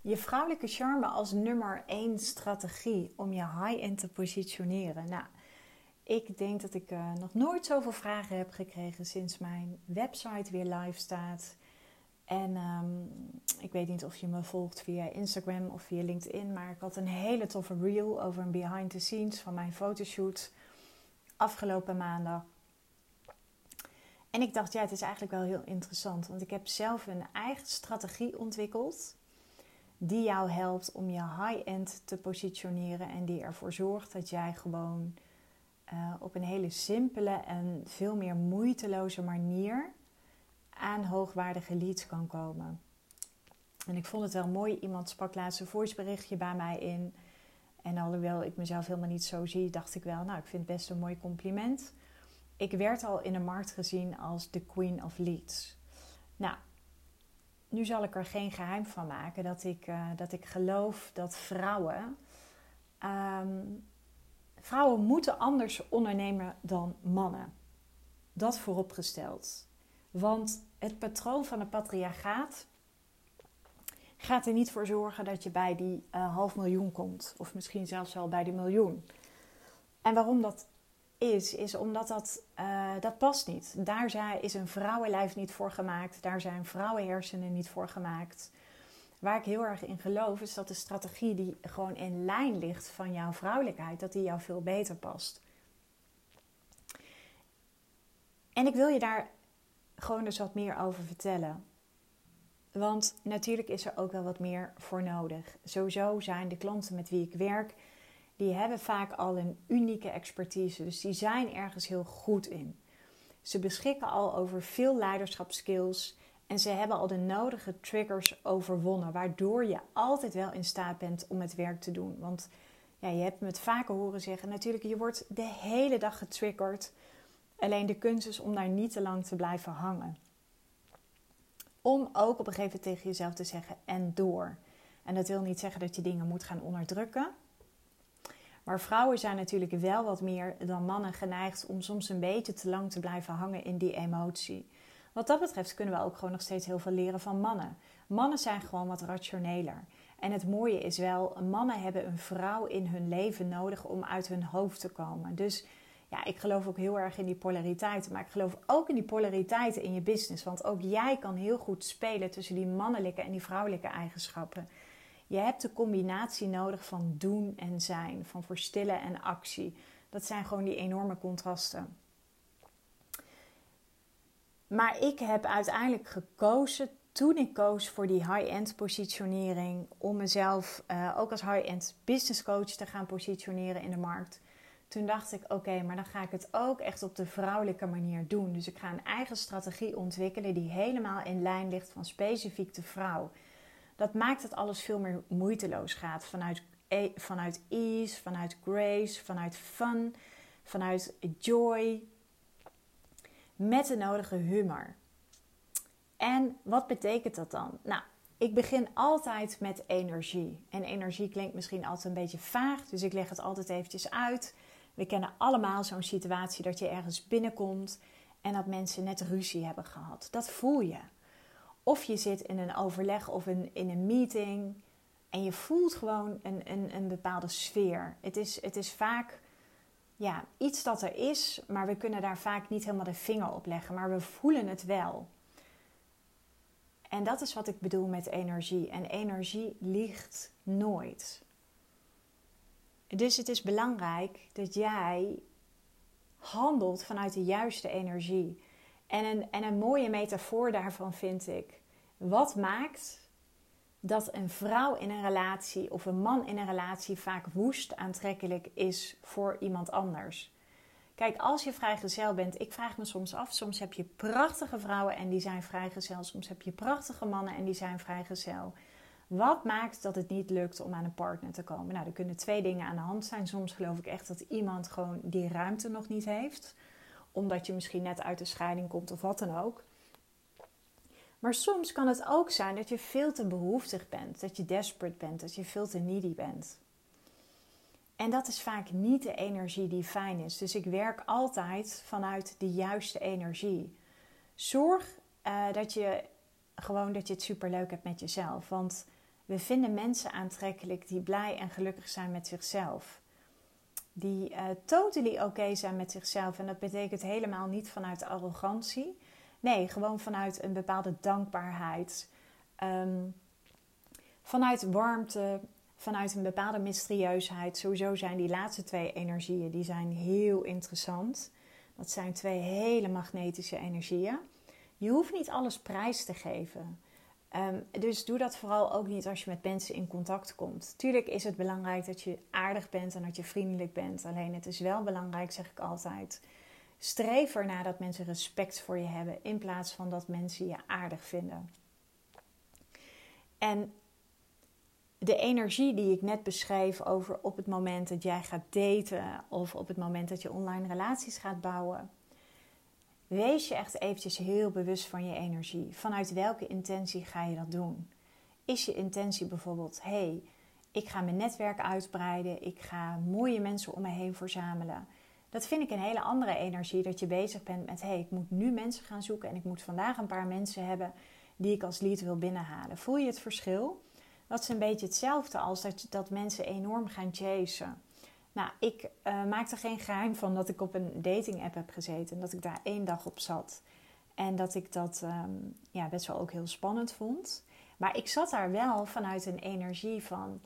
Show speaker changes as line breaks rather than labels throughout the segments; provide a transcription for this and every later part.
Je vrouwelijke charme als nummer één strategie om je high-end te positioneren. Nou, ik denk dat ik uh, nog nooit zoveel vragen heb gekregen sinds mijn website weer live staat. En um, ik weet niet of je me volgt via Instagram of via LinkedIn, maar ik had een hele toffe reel over een behind the scenes van mijn fotoshoot afgelopen maandag. En ik dacht, ja, het is eigenlijk wel heel interessant, want ik heb zelf een eigen strategie ontwikkeld die jou helpt om je high-end te positioneren en die ervoor zorgt dat jij gewoon uh, op een hele simpele en veel meer moeiteloze manier aan hoogwaardige leads kan komen. En ik vond het wel mooi, iemand sprak laatst een voiceberichtje bij mij in. En alhoewel ik mezelf helemaal niet zo zie, dacht ik wel, nou, ik vind het best een mooi compliment. Ik werd al in de markt gezien als de queen of leads. Nou, nu zal ik er geen geheim van maken dat ik, uh, dat ik geloof dat vrouwen. Um, vrouwen moeten anders ondernemen dan mannen. Dat vooropgesteld. Want het patroon van het patriarchaat gaat er niet voor zorgen dat je bij die uh, half miljoen komt. Of misschien zelfs wel bij die miljoen. En waarom dat is, is omdat dat, uh, dat past niet. Daar is een vrouwenlijf niet voor gemaakt. Daar zijn vrouwenhersenen niet voor gemaakt. Waar ik heel erg in geloof is dat de strategie die gewoon in lijn ligt van jouw vrouwelijkheid, dat die jou veel beter past. En ik wil je daar gewoon dus wat meer over vertellen. Want natuurlijk is er ook wel wat meer voor nodig. Sowieso zijn de klanten met wie ik werk, die hebben vaak al een unieke expertise. Dus die zijn ergens heel goed in. Ze beschikken al over veel leiderschapskills en ze hebben al de nodige triggers overwonnen, waardoor je altijd wel in staat bent om het werk te doen. Want ja, je hebt me het vaker horen zeggen, natuurlijk, je wordt de hele dag getriggerd. Alleen de kunst is om daar niet te lang te blijven hangen. Om ook op een gegeven moment tegen jezelf te zeggen en door. En dat wil niet zeggen dat je dingen moet gaan onderdrukken. Maar vrouwen zijn natuurlijk wel wat meer dan mannen geneigd om soms een beetje te lang te blijven hangen in die emotie. Wat dat betreft kunnen we ook gewoon nog steeds heel veel leren van mannen. Mannen zijn gewoon wat rationeler. En het mooie is wel, mannen hebben een vrouw in hun leven nodig om uit hun hoofd te komen. Dus ja, ik geloof ook heel erg in die polariteiten. Maar ik geloof ook in die polariteiten in je business. Want ook jij kan heel goed spelen tussen die mannelijke en die vrouwelijke eigenschappen. Je hebt de combinatie nodig van doen en zijn, van verstillen en actie. Dat zijn gewoon die enorme contrasten. Maar ik heb uiteindelijk gekozen, toen ik koos voor die high-end positionering, om mezelf uh, ook als high-end business coach te gaan positioneren in de markt. Toen dacht ik, oké, maar dan ga ik het ook echt op de vrouwelijke manier doen. Dus ik ga een eigen strategie ontwikkelen die helemaal in lijn ligt van specifiek de vrouw. Dat maakt dat alles veel meer moeiteloos gaat. Vanuit, e, vanuit ease, vanuit grace, vanuit fun, vanuit joy, met de nodige humor. En wat betekent dat dan? Nou, ik begin altijd met energie. En energie klinkt misschien altijd een beetje vaag, dus ik leg het altijd eventjes uit. We kennen allemaal zo'n situatie dat je ergens binnenkomt en dat mensen net ruzie hebben gehad. Dat voel je. Of je zit in een overleg of in, een meeting en je voelt gewoon een, een, een bepaalde sfeer. Het is, het is vaak ja, iets dat er is, maar we kunnen daar vaak niet helemaal de vinger op leggen, maar we voelen het wel. En dat is wat ik bedoel met energie. En energie liegt nooit. Dus het is belangrijk dat jij handelt vanuit de juiste energie. En een, en een mooie metafoor daarvan vind ik. Wat maakt dat een vrouw in een relatie of een man in een relatie vaak woest aantrekkelijk is voor iemand anders. Kijk, als je vrijgezel bent, ik vraag me soms af, soms heb je prachtige vrouwen en die zijn vrijgezel, soms heb je prachtige mannen en die zijn vrijgezel. Wat maakt dat het niet lukt om aan een partner te komen? Nou, er kunnen twee dingen aan de hand zijn. Soms geloof ik echt dat iemand gewoon die ruimte nog niet heeft, omdat je misschien net uit de scheiding komt of wat dan ook. Maar soms kan het ook zijn dat je veel te behoeftig bent, dat je desperate bent, dat je veel te needy bent. En dat is vaak niet de energie die fijn is. Dus ik werk altijd vanuit de juiste energie. Zorg uh, dat je gewoon dat je het super leuk hebt met jezelf. Want We vinden mensen aantrekkelijk die blij en gelukkig zijn met zichzelf. Die uh, totally oké zijn met zichzelf. En dat betekent helemaal niet vanuit arrogantie. Nee, gewoon vanuit een bepaalde dankbaarheid. Ehm, vanuit warmte, vanuit een bepaalde mysterieusheid. Sowieso zijn die laatste twee energieën die zijn heel interessant. Dat zijn twee hele magnetische energieën. Je hoeft niet alles prijs te geven. Ehm, dus doe dat vooral ook niet als je met mensen in contact komt. Tuurlijk is het belangrijk dat je aardig bent en dat je vriendelijk bent. Alleen het is wel belangrijk, zeg ik altijd. Streef ernaar dat mensen respect voor je hebben in plaats van dat mensen je aardig vinden. En de energie die ik net beschreef over op het moment dat jij gaat daten of op het moment dat je online relaties gaat bouwen. Wees je echt eventjes heel bewust van je energie. Vanuit welke intentie ga je dat doen? Is je intentie bijvoorbeeld, hey, ik ga mijn netwerk uitbreiden, ik ga mooie mensen om me heen verzamelen. Dat vind ik een hele andere energie, dat je bezig bent met, hey, ik moet nu mensen gaan zoeken en ik moet vandaag een paar mensen hebben die ik als lead wil binnenhalen. Voel je het verschil? Dat is een beetje hetzelfde als dat, dat mensen enorm gaan chasen. Nou, ik uh, maak er geen geheim van dat ik op een dating app heb gezeten. En dat ik daar één dag op zat. En dat ik dat ehm, ja, best wel ook heel spannend vond. Maar ik zat daar wel vanuit een energie van...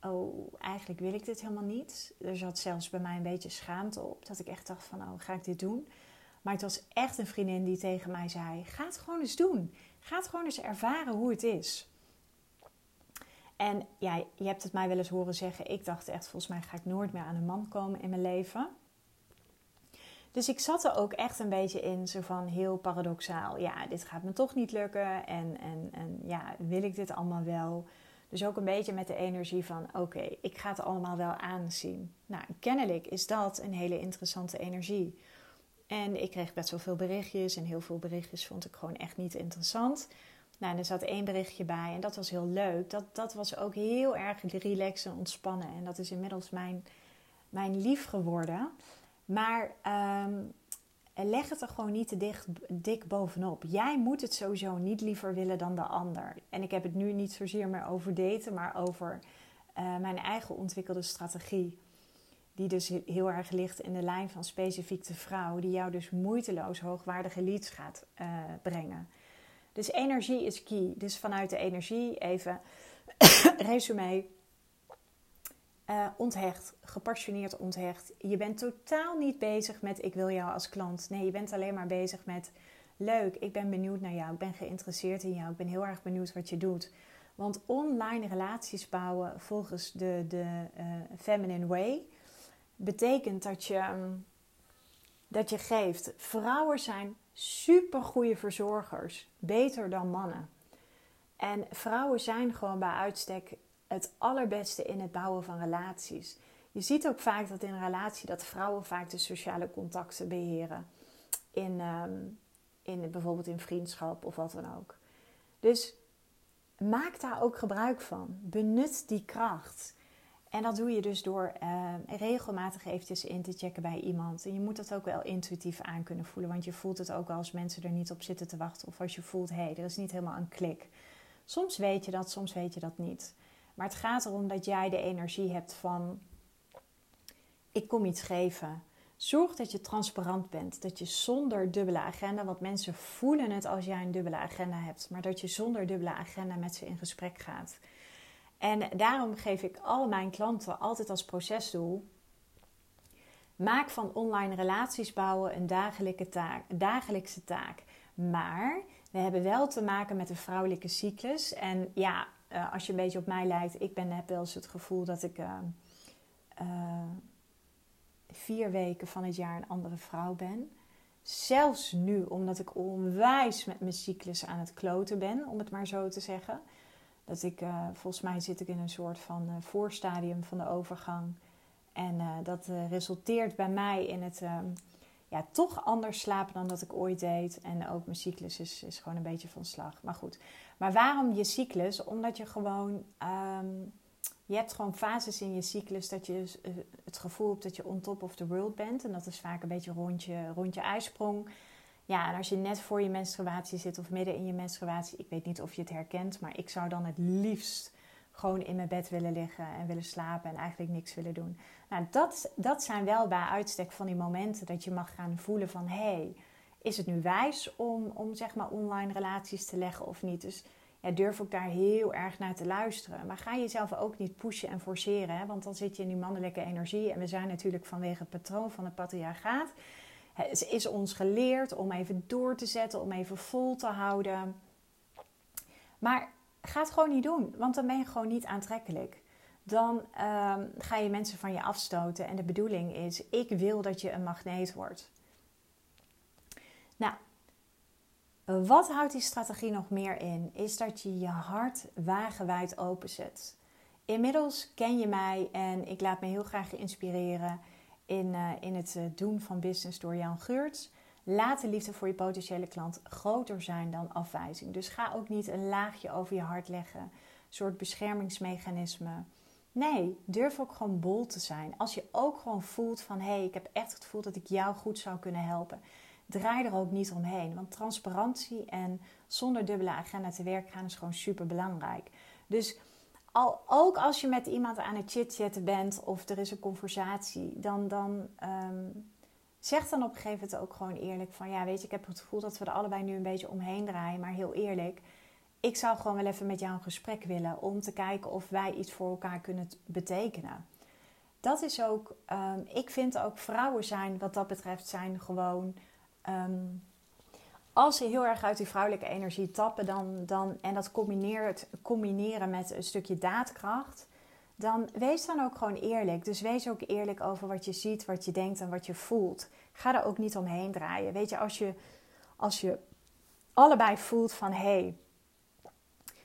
Oh, eigenlijk wil ik dit helemaal niet. Er zat zelfs bij mij een beetje schaamte op. Dat ik echt dacht van, oh, ga ik dit doen? Maar het was echt een vriendin die tegen mij zei... Ga het gewoon eens doen. Ga het gewoon eens ervaren hoe het is. En ja, je hebt het mij wel eens horen zeggen. Ik dacht echt, volgens mij ga ik nooit meer aan een man komen in mijn leven. Dus ik zat er ook echt een beetje in, zo van heel paradoxaal. Ja, dit gaat me toch niet lukken. En, en, en ja, wil ik dit allemaal wel? Dus ook een beetje met de energie van: oké, ik ga het allemaal wel aanzien. Nou, kennelijk is dat een hele interessante energie. En ik kreeg best wel veel berichtjes. En heel veel berichtjes vond ik gewoon echt niet interessant. Nou, er zat één berichtje bij en dat was heel leuk. Dat, dat was ook heel erg relaxen en ontspannen. En dat is inmiddels mijn, mijn lief geworden. Maar um, leg het er gewoon niet te dicht, dik bovenop. Jij moet het sowieso niet liever willen dan de ander. En ik heb het nu niet zozeer meer over daten, maar over uh, mijn eigen ontwikkelde strategie. Die dus heel erg ligt in de lijn van specifiek de vrouw, die jou dus moeiteloos hoogwaardige leads gaat uh, brengen. Dus energie is key. Dus vanuit de energie even resume. Uh, onthecht, gepassioneerd onthecht. Je bent totaal niet bezig met ik wil jou als klant. Nee, je bent alleen maar bezig met leuk, ik ben benieuwd naar jou, ik ben geïnteresseerd in jou, ik ben heel erg benieuwd wat je doet. Want online relaties bouwen volgens de, de uh, feminine way betekent dat je, um, dat je geeft. Vrouwen zijn super goede verzorgers. Beter dan mannen. En vrouwen zijn gewoon bij uitstek het allerbeste in het bouwen van relaties. Je ziet ook vaak dat in een relatie dat vrouwen vaak de sociale contacten beheren. In, um, in bijvoorbeeld in vriendschap of wat dan ook. Dus maak daar ook gebruik van. Benut die kracht. En dat doe je dus door uh, regelmatig eventjes in te checken bij iemand. En je moet dat ook wel intuïtief aan kunnen voelen. Want je voelt het ook wel als mensen er niet op zitten te wachten. Of als je voelt, hé, hey, er is niet helemaal een klik. Soms weet je dat, soms weet je dat niet. Maar het gaat erom dat jij de energie hebt van... Ik kom iets geven. Zorg dat je transparant bent. Dat je zonder dubbele agenda... Want mensen voelen het als jij een dubbele agenda hebt. Maar dat je zonder dubbele agenda met ze in gesprek gaat... En daarom geef ik al mijn klanten altijd als procesdoel. Maak van online relaties bouwen een dagelijkse taak. dagelijkse taak. Maar we hebben wel te maken met een vrouwelijke cyclus. En ja, uh, als je een beetje op mij lijkt, ik ben, heb wel eens het gevoel dat ik uh, uh, vier weken van het jaar een andere vrouw ben. Zelfs nu, omdat ik onwijs met mijn cyclus aan het kloten ben, om het maar zo te zeggen. Dat ik, uh, volgens mij zit ik in een soort van uh, voorstadium van de overgang. En uh, dat resulteert bij mij in het um, ja, toch anders slapen dan dat ik ooit deed. En ook mijn cyclus is, is gewoon een beetje van slag. Maar goed. Maar waarom je cyclus? Omdat je gewoon. Um, je hebt gewoon fases in je cyclus dat je het gevoel hebt dat je on top of the world bent. En dat is vaak een beetje rondje, rondje ijsprong. Ja, en als je net voor je menstruatie zit of midden in je menstruatie, ik weet niet of je het herkent, maar ik zou dan het liefst gewoon in mijn bed willen liggen en willen slapen en eigenlijk niks willen doen. Nou, dat, dat zijn wel bij uitstek van die momenten dat je mag gaan voelen van hé, hey, is het nu wijs om, om zeg maar online relaties te leggen of niet? Dus ja, durf ook daar heel erg naar te luisteren. Maar ga jezelf ook niet pushen en forceren, hè? want dan zit je in die mannelijke energie. En we zijn natuurlijk vanwege het patroon van het patriarchaat. Het is ons geleerd om even door te zetten, om even vol te houden. Maar ga het gewoon niet doen, want dan ben je gewoon niet aantrekkelijk. Dan um, ga je mensen van je afstoten. En de bedoeling is: ik wil dat je een magneet wordt. Nou, wat houdt die strategie nog meer in? Is dat je je hart wagenwijd openzet. Inmiddels ken je mij en ik laat me heel graag inspireren in, uh, in het uh, doen van business door Jan Geurts. Laat de liefde voor je potentiële klant groter zijn dan afwijzing. Dus ga ook niet een laagje over je hart leggen, een soort beschermingsmechanisme. Nee, durf ook gewoon bol te zijn. Als je ook gewoon voelt van hé, hey, ik heb echt het gevoel dat ik jou goed zou kunnen helpen. Draai er ook niet omheen. Want transparantie en zonder dubbele agenda te werk gaan is gewoon super belangrijk. Dus al, ook als je met iemand aan het chit-chatten bent of er is een conversatie, dan, dan um, zeg dan op een gegeven moment ook gewoon eerlijk van ja, weet je, ik heb het gevoel dat we er allebei nu een beetje omheen draaien, maar heel eerlijk, ik zou gewoon wel even met jou een gesprek willen om te kijken of wij iets voor elkaar kunnen betekenen. Dat is ook, um, ik vind ook vrouwen zijn wat dat betreft zijn gewoon, um, als ze heel erg uit die vrouwelijke energie tappen dan, dan, en dat combineert, combineren met een stukje daadkracht, dan wees dan ook gewoon eerlijk. Dus wees ook eerlijk over wat je ziet, wat je denkt en wat je voelt. Ga er ook niet omheen draaien. Weet je, als je, als je allebei voelt van hé, hey,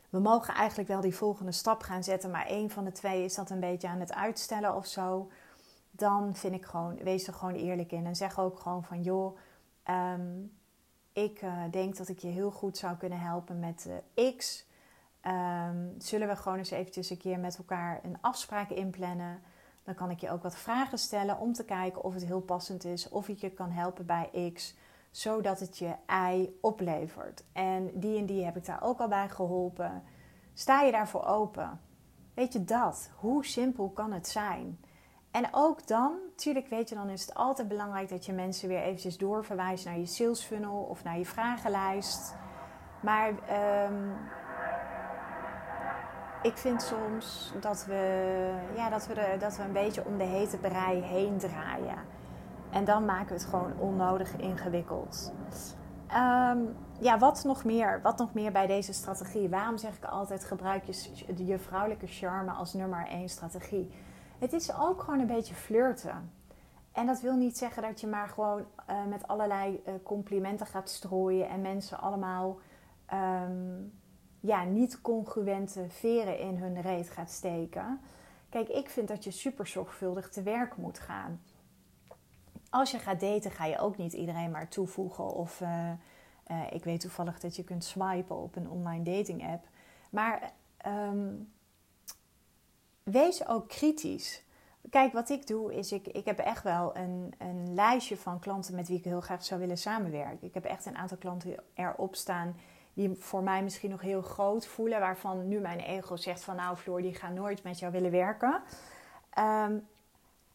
we mogen eigenlijk wel die volgende stap gaan zetten, maar één van de twee is dat een beetje aan het uitstellen of zo. Dan vind ik gewoon, wees er gewoon eerlijk in en zeg ook gewoon van joh, um, ik uh, denk dat ik je heel goed zou kunnen helpen met uh, X. Um, zullen we gewoon eens eventjes een keer met elkaar een afspraak inplannen? Dan kan ik je ook wat vragen stellen om te kijken of het heel passend is, of ik je kan helpen bij X, zodat het je ei oplevert. En die en die heb ik daar ook al bij geholpen. Sta je daarvoor open? Weet je dat? Hoe simpel kan het zijn? En ook dan, natuurlijk weet je, dan is het altijd belangrijk dat je mensen weer eventjes doorverwijst naar je sales funnel of naar je vragenlijst. Maar um, ik vind soms dat we, ja, dat, we dat we een beetje om de hete brei heen draaien. En dan maken we het gewoon onnodig ingewikkeld. Um, ja, wat nog meer? Wat nog meer bij deze strategie? Waarom zeg ik altijd gebruik je, je vrouwelijke charme als nummer één strategie? Het is ook gewoon een beetje flirten. En dat wil niet zeggen dat je maar gewoon uh, met allerlei uh, complimenten gaat strooien en mensen allemaal um, ja, niet congruente veren in hun reet gaat steken. Kijk, ik vind dat je super zorgvuldig te werk moet gaan. Als je gaat daten, ga je ook niet iedereen maar toevoegen. Of uh, ik weet toevallig dat je kunt swipen op een online dating app. Maar um, wees ook kritisch. Kijk, wat ik doe is, ik, ik heb echt wel een, een lijstje van klanten met wie ik heel graag zou willen samenwerken. Ik heb echt een aantal klanten erop staan die voor mij misschien nog heel groot voelen, waarvan nu mijn ego zegt van nou Floor, die gaan nooit met jou willen werken. Um,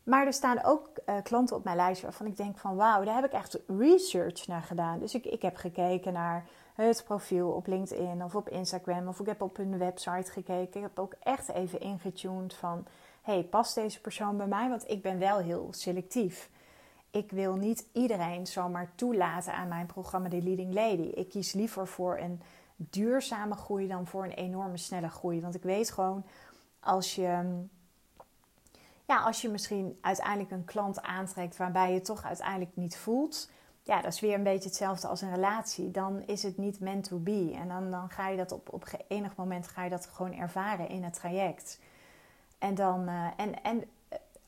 maar er staan ook uh, klanten op mijn lijstje waarvan ik denk van wauw, daar heb ik echt research naar gedaan. Dus ik, ik heb gekeken naar het profiel op LinkedIn of op Instagram of ik heb op hun website gekeken. Ik heb ook echt even ingetuned van hey, past deze persoon bij mij? Want ik ben wel heel selectief. Ik wil niet iedereen zomaar toelaten aan mijn programma The Leading Lady. Ik kies liever voor een duurzame groei dan voor een enorme snelle groei. Want ik weet gewoon, als je, ja, als je misschien uiteindelijk een klant aantrekt waarbij je toch uiteindelijk niet voelt. Ja, dat is weer een beetje hetzelfde als een relatie. Dan is het niet meant to be. En dan, dan ga je dat op, op enig moment ga je dat gewoon ervaren in het traject. En, dan, uh, en, en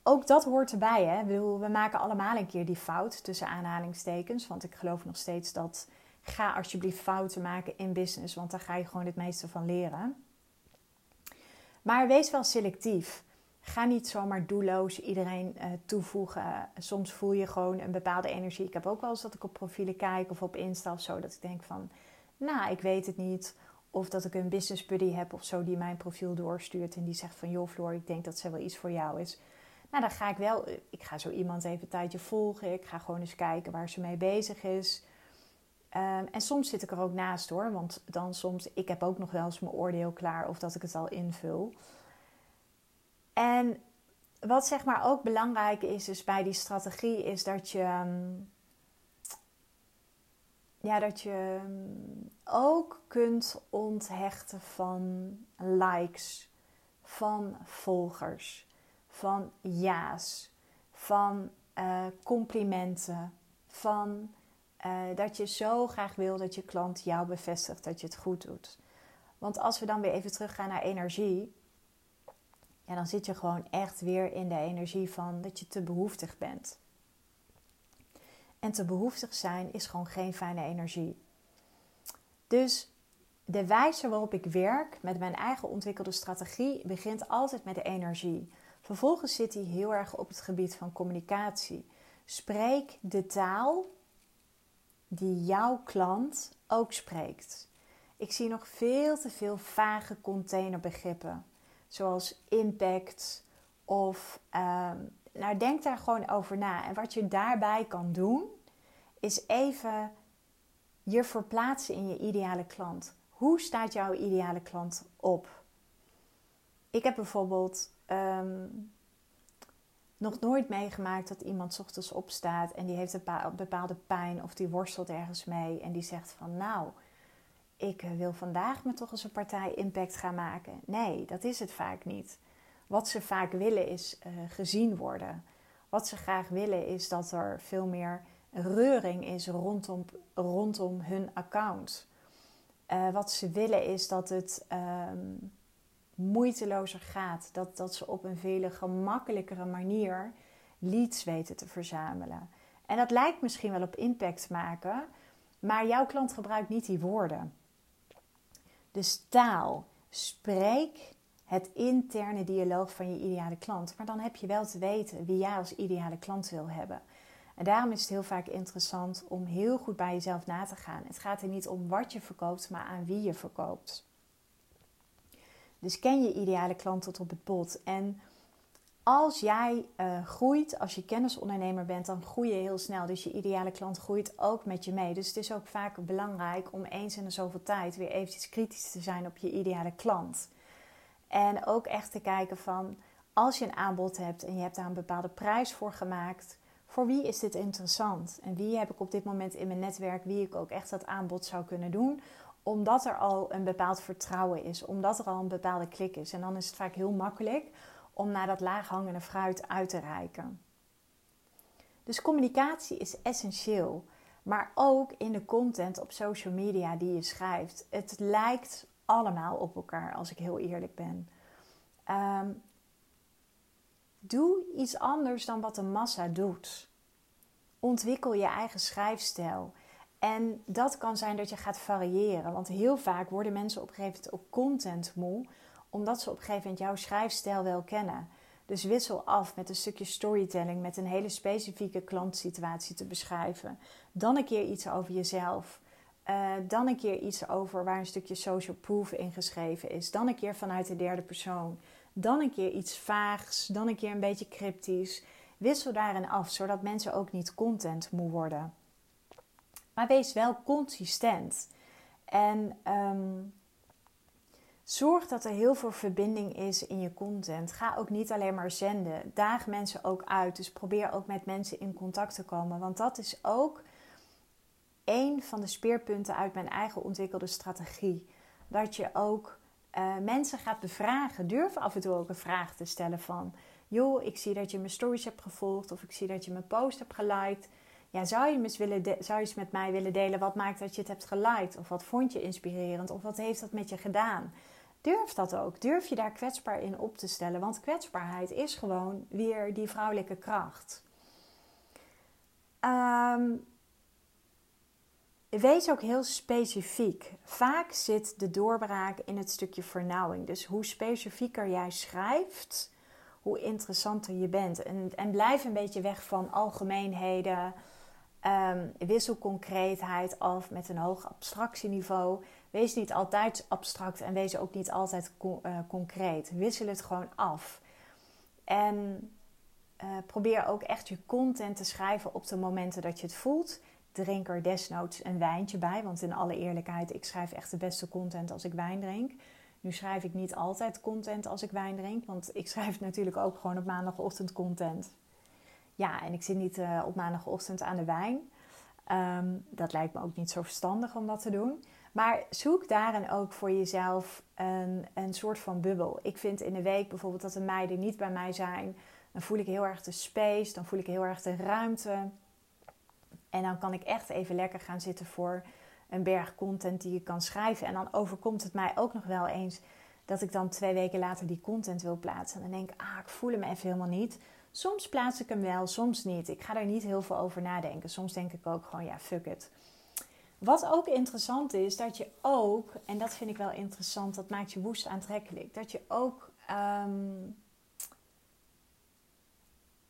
ook dat hoort erbij. Hè? We maken allemaal een keer die fout tussen aanhalingstekens. Want ik geloof nog steeds dat ga alsjeblieft fouten maken in business. Want daar ga je gewoon het meeste van leren. Maar wees wel selectief. Ga niet zomaar doelloos iedereen uh, toevoegen. Soms voel je gewoon een bepaalde energie. Ik heb ook wel eens dat ik op profielen kijk of op Insta of zo. Dat ik denk van, nou, ik weet het niet. Of dat ik een business buddy heb of zo die mijn profiel doorstuurt en die zegt van joh Floor, ik denk dat ze wel iets voor jou is. Nou, dan ga ik wel, ik ga zo iemand even een tijdje volgen. Ik ga gewoon eens kijken waar ze mee bezig is. Ehm, en soms zit ik er ook naast hoor, want dan soms, ik heb ook nog wel eens mijn oordeel klaar of dat ik het al invul. En wat zeg maar ook belangrijk is, dus bij die strategie, is dat je, ehm, ja, dat je ehm, ook kunt onthechten van likes, van volgers, van ja's, van uh, complimenten, van uh, dat je zo graag wil dat je klant jou bevestigt dat je het goed doet. Want als we dan weer even teruggaan naar energie, ja, dan zit je gewoon echt weer in de energie van dat je te behoeftig bent. En te behoeftig zijn is gewoon geen fijne energie. Dus de wijze waarop ik werk met mijn eigen ontwikkelde strategie begint altijd met de energie. Vervolgens zit hij heel erg op het gebied van communicatie. Spreek de taal die jouw klant ook spreekt. Ik zie nog veel te veel vage containerbegrippen, zoals impact of. Uh, nou, denk daar gewoon over na. En wat je daarbij kan doen, is even je verplaatsen in je ideale klant. Hoe staat jouw ideale klant op? Ik heb bijvoorbeeld um, nog nooit meegemaakt dat iemand ochtends opstaat en die heeft een bepaalde pijn of die worstelt ergens mee en die zegt van nou, ik wil vandaag me toch eens een partij impact gaan maken. Nee, dat is het vaak niet. Wat ze vaak willen is uh, gezien worden. Wat ze graag willen is dat er veel meer reuring is rondom, rondom hun account. Uh, wat ze willen is dat het um, moeitelozer gaat. Dat, dat ze op een veel gemakkelijkere manier leads weten te verzamelen. En dat lijkt misschien wel op impact maken, maar jouw klant gebruikt niet die woorden. Dus taal, spreek het interne dialoog van je ideale klant. Maar dan heb je wel te weten wie jij als ideale klant wil hebben. En daarom is het heel vaak interessant om heel goed bij jezelf na te gaan. Het gaat er niet om wat je verkoopt, maar aan wie je verkoopt. Dus ken je ideale klant tot op het bot. En als jij uh, groeit, als je kennisondernemer bent, dan groei je heel snel. Dus je ideale klant groeit ook met je mee. Dus het is ook vaak belangrijk om eens in de zoveel tijd weer eventjes kritisch te zijn op je ideale klant. En ook echt te kijken van, als je een aanbod hebt en je hebt daar een bepaalde prijs voor gemaakt, voor wie is dit interessant? En wie heb ik op dit moment in mijn netwerk, wie ik ook echt dat aanbod zou kunnen doen? Omdat er al een bepaald vertrouwen is, omdat er al een bepaalde klik is. En dan is het vaak heel makkelijk om naar dat laaghangende fruit uit te reiken. Dus communicatie is essentieel. Maar ook in de content op social media die je schrijft. Het lijkt allemaal op elkaar, als ik heel eerlijk ben. Ehm, doe iets anders dan wat de massa doet. Ontwikkel je eigen schrijfstijl. En dat kan zijn dat je gaat variëren. Want heel vaak worden mensen op een gegeven moment ook content moe, omdat ze op een gegeven moment jouw schrijfstijl wel kennen. Dus wissel af met een stukje storytelling, met een hele specifieke klantsituatie te beschrijven. Dan een keer iets over jezelf. Uh, dan een keer iets over waar een stukje social proof in geschreven is. Dan een keer vanuit de derde persoon. Dan een keer iets vaags. Dan een keer een beetje cryptisch. Wissel daarin af, zodat mensen ook niet content moe worden. Maar wees wel consistent. En um, zorg dat er heel veel verbinding is in je content. Ga ook niet alleen maar zenden. Daag mensen ook uit. Dus probeer ook met mensen in contact te komen. Want dat is ook een van de speerpunten uit mijn eigen ontwikkelde strategie. Dat je ook uh, mensen gaat bevragen. Durf af en toe ook een vraag te stellen van... joh, ik zie dat je mijn stories hebt gevolgd... of ik zie dat je mijn post hebt geliked ja, zou, je eens willen zou je eens met mij willen delen wat maakt dat je het hebt geliked? Of wat vond je inspirerend? Of wat heeft dat met je gedaan? Durf dat ook. Durf je daar kwetsbaar in op te stellen. Want kwetsbaarheid is gewoon weer die vrouwelijke kracht. Um, wees ook heel specifiek. Vaak zit de doorbraak in het stukje vernauwing. Dus hoe specifieker jij schrijft, hoe interessanter je bent. En, en blijf een beetje weg van algemeenheden um, wissel concreetheid af met een hoog abstractieniveau. Wees niet altijd abstract en wees ook niet altijd uh, concreet. Wissel het gewoon af. En uh, probeer ook echt je content te schrijven op de momenten dat je het voelt. Drink er desnoods een wijntje bij. Want in alle eerlijkheid, ik schrijf echt de beste content als ik wijn drink. Nu schrijf ik niet altijd content als ik wijn drink. Want ik schrijf natuurlijk ook gewoon op maandagochtend content. Ja, en ik zit niet uh, op maandagochtend aan de wijn. Um, dat lijkt me ook niet zo verstandig om dat te doen. Maar zoek daarin ook voor jezelf een, een soort van bubbel. Ik vind in de week bijvoorbeeld dat de meiden niet bij mij zijn. Dan voel ik heel erg de space, dan voel ik heel erg de ruimte. En dan kan ik echt even lekker gaan zitten voor een berg content die je kan schrijven. En dan overkomt het mij ook nog wel eens dat ik dan twee weken later die content wil plaatsen. En dan denk ik, ah, ik voel hem even helemaal niet. Soms plaats ik hem wel, soms niet. Ik ga er niet heel veel over nadenken. Soms denk ik ook gewoon, ja, fuck it. Wat ook interessant is, dat je ook, en dat vind ik wel interessant, dat maakt je woest aantrekkelijk, dat je ook, ehm,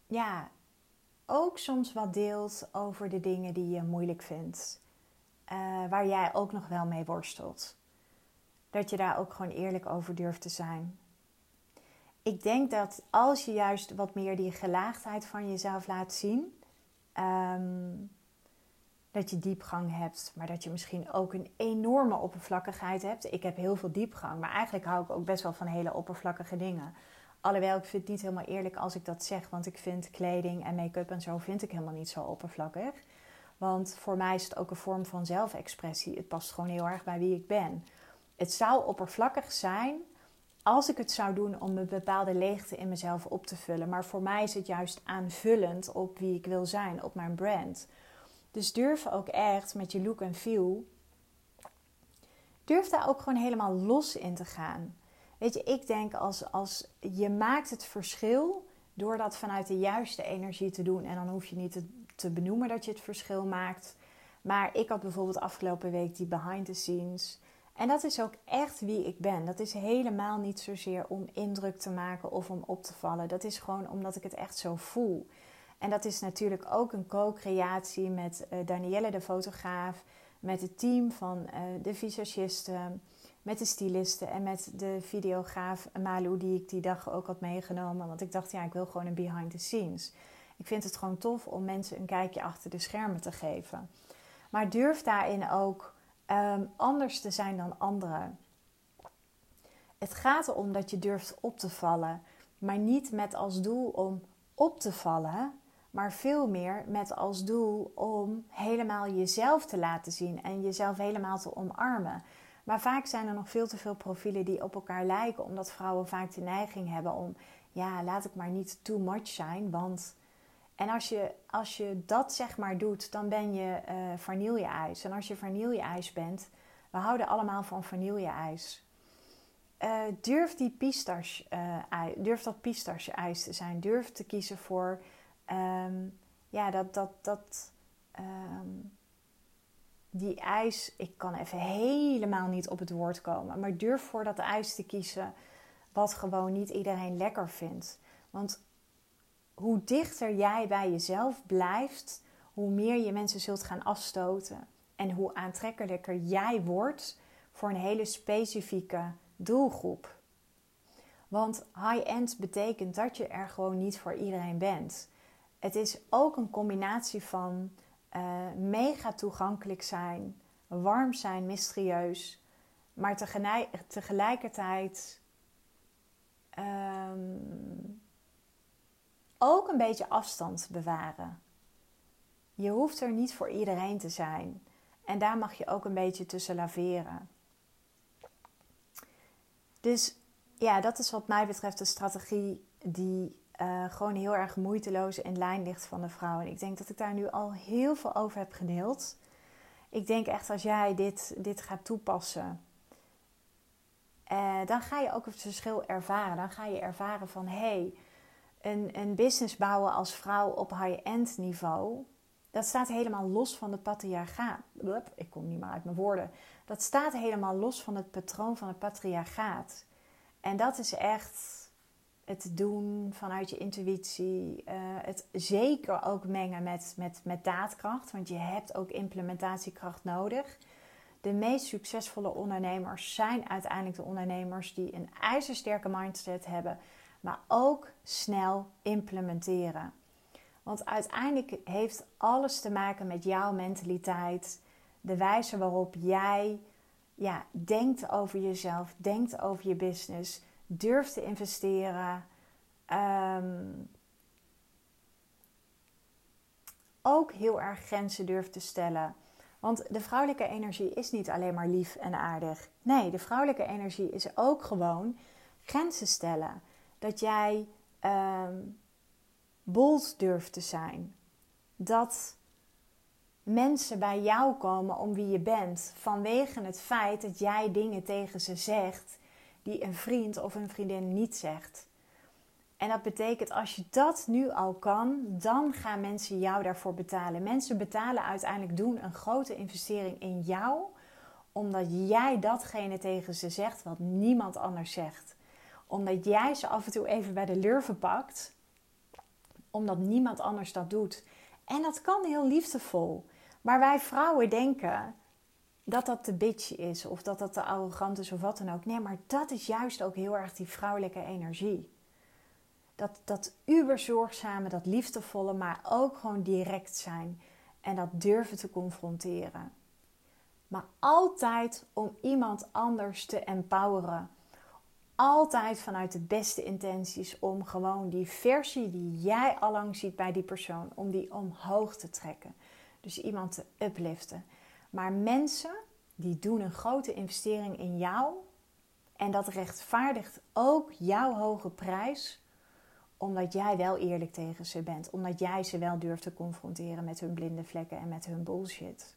ja, ook soms wat deelt over de dingen die je moeilijk vindt, uh, waar jij ook nog wel mee worstelt. Dat je daar ook gewoon eerlijk over durft te zijn. Ik denk dat als je juist wat meer die gelaagdheid van jezelf laat zien, um, dat je diepgang hebt, maar dat je misschien ook een enorme oppervlakkigheid hebt. Ik heb heel veel diepgang, maar eigenlijk hou ik ook best wel van hele oppervlakkige dingen. Alhoewel, ik vind het niet helemaal eerlijk als ik dat zeg, want ik vind kleding en make-up en zo vind ik helemaal niet zo oppervlakkig. Want voor mij is het ook een vorm van zelfexpressie. Het past gewoon heel erg bij wie ik ben. Het zou oppervlakkig zijn als ik het zou doen om een bepaalde leegte in mezelf op te vullen. Maar voor mij is het juist aanvullend op wie ik wil zijn, op mijn brand. Dus durf ook echt met je look en feel. Durf daar ook gewoon helemaal los in te gaan. Weet je, ik denk als, als je maakt het verschil door dat vanuit de juiste energie te doen. En dan hoef je niet te, te benoemen dat je het verschil maakt. Maar ik had bijvoorbeeld afgelopen week die behind the scenes. En dat is ook echt wie ik ben. Dat is helemaal niet zozeer om indruk te maken of om op te vallen. Dat is gewoon omdat ik het echt zo voel. En dat is natuurlijk ook een co-creatie met uh, Danielle, de fotograaf, met het team van uh, de visagisten, met de stylisten en met de videograaf Malu, die ik die dag ook had meegenomen. Want ik dacht, ja, ik wil gewoon een behind the scenes. Ik vind het gewoon tof om mensen een kijkje achter de schermen te geven. Maar durf daarin ook um, anders te zijn dan anderen. Het gaat erom dat je durft op te vallen, maar niet met als doel om op te vallen, maar veel meer met als doel om helemaal jezelf te laten zien en jezelf helemaal te omarmen. Maar vaak zijn er nog veel te veel profielen die op elkaar lijken, omdat vrouwen vaak de neiging hebben om, ja, laat ik maar niet too much zijn, want. En als je, als je dat zeg maar doet, dan ben je uh, vanille-ijs. En als je vanille-ijs bent, we houden allemaal van vanille-ijs. Uh, durf, die pistache, uh, durf dat pistache-ijs te zijn. Durf te kiezen voor um, ja, dat, dat, dat um, die ijs, ik kan even helemaal niet op het woord komen, maar durf voor dat ijs te kiezen wat gewoon niet iedereen lekker vindt. Want hoe dichter jij bij jezelf blijft, hoe meer je mensen zult gaan afstoten en hoe aantrekkelijker jij wordt voor een hele specifieke doelgroep. Want high-end betekent dat je er gewoon niet voor iedereen bent. Het is ook een combinatie van uh, mega toegankelijk zijn, warm zijn, mysterieus, maar tegelijkertijd um, ook een beetje afstand bewaren. Je hoeft er niet voor iedereen te zijn. En daar mag je ook een beetje tussen laveren. Dus ja, dat is wat mij betreft de strategie die uh, gewoon heel erg moeiteloos in lijn ligt van de vrouw. En ik denk dat ik daar nu al heel veel over heb gedeeld. Ik denk echt als jij dit, dit gaat toepassen, uh, dan ga je ook het verschil ervaren. Dan ga je ervaren van hé, hey, een, een business bouwen als vrouw op high-end niveau, dat staat helemaal los van de patriarchaat. Ik kom niet meer uit mijn woorden. Dat staat helemaal los van het patroon van het patriarchaat. En dat is echt het doen vanuit je intuïtie. Uh, het zeker ook mengen met, met, met daadkracht, want je hebt ook implementatiekracht nodig. de meest succesvolle ondernemers zijn uiteindelijk de ondernemers die een ijzersterke mindset hebben, maar ook snel implementeren. Want uiteindelijk heeft alles te maken met jouw mentaliteit, de wijze waarop jij ja, denkt over jezelf, denkt over je business, durft te investeren. Ehm, ook heel erg grenzen durft te stellen. Want de vrouwelijke energie is niet alleen maar lief en aardig. Nee, de vrouwelijke energie is ook gewoon grenzen stellen. Dat jij um, bold durft te zijn. Dat mensen bij jou komen om wie je bent vanwege het feit dat jij dingen tegen ze zegt die een vriend of een vriendin niet zegt. En dat betekent als je dat nu al kan, dan gaan mensen jou daarvoor betalen. Mensen betalen uiteindelijk doen een grote investering in jou, omdat jij datgene tegen ze zegt wat niemand anders zegt. Omdat jij ze af en toe even bij de lurven pakt, omdat niemand anders dat doet. En dat kan heel liefdevol. Maar wij vrouwen denken dat dat te bitchy is of dat dat te arrogant is of wat dan ook. Nee, maar dat is juist ook heel erg die vrouwelijke energie. Dat, dat uberzorgzame, dat liefdevolle, maar ook gewoon direct zijn. En dat durven te confronteren. Maar altijd om iemand anders te empoweren. Altijd vanuit de beste intenties om gewoon die versie die jij allang ziet bij die persoon, om die omhoog te trekken. Dus iemand te upliften. Maar mensen die doen een grote investering in jou. En dat rechtvaardigt ook jouw hoge prijs omdat jij wel eerlijk tegen ze bent. Omdat jij ze wel durft te confronteren met hun blinde vlekken en met hun bullshit.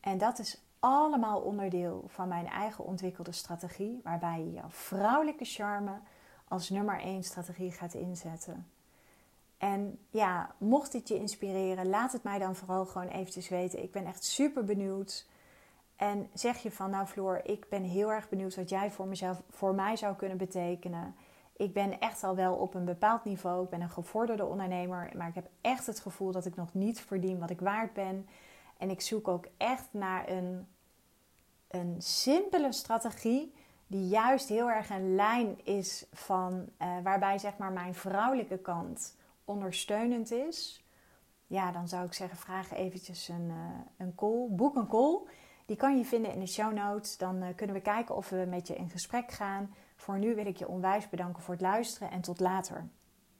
En dat is allemaal onderdeel van mijn eigen ontwikkelde strategie. Waarbij je jouw vrouwelijke charme als nummer één strategie gaat inzetten. En ja, mocht dit je inspireren, laat het mij dan vooral gewoon eventjes weten. Ik ben echt super benieuwd. En zeg je van, nou Floor, ik ben heel erg benieuwd wat jij voor, mezelf, voor mij zou kunnen betekenen. Ik ben echt al wel op een bepaald niveau. Ik ben een gevorderde ondernemer. Maar ik heb echt het gevoel dat ik nog niet verdien wat ik waard ben. En ik zoek ook echt naar een, een simpele strategie. Die juist heel erg een lijn is van uh, waarbij zeg maar mijn vrouwelijke kant ondersteunend is. Ja, dan zou ik zeggen, vraag eventjes een, uh, een call. Boek een call. Die kan je vinden in de show notes. Dan uh, kunnen we kijken of we met je in gesprek gaan. Voor nu wil ik je onwijs bedanken voor het luisteren en tot later.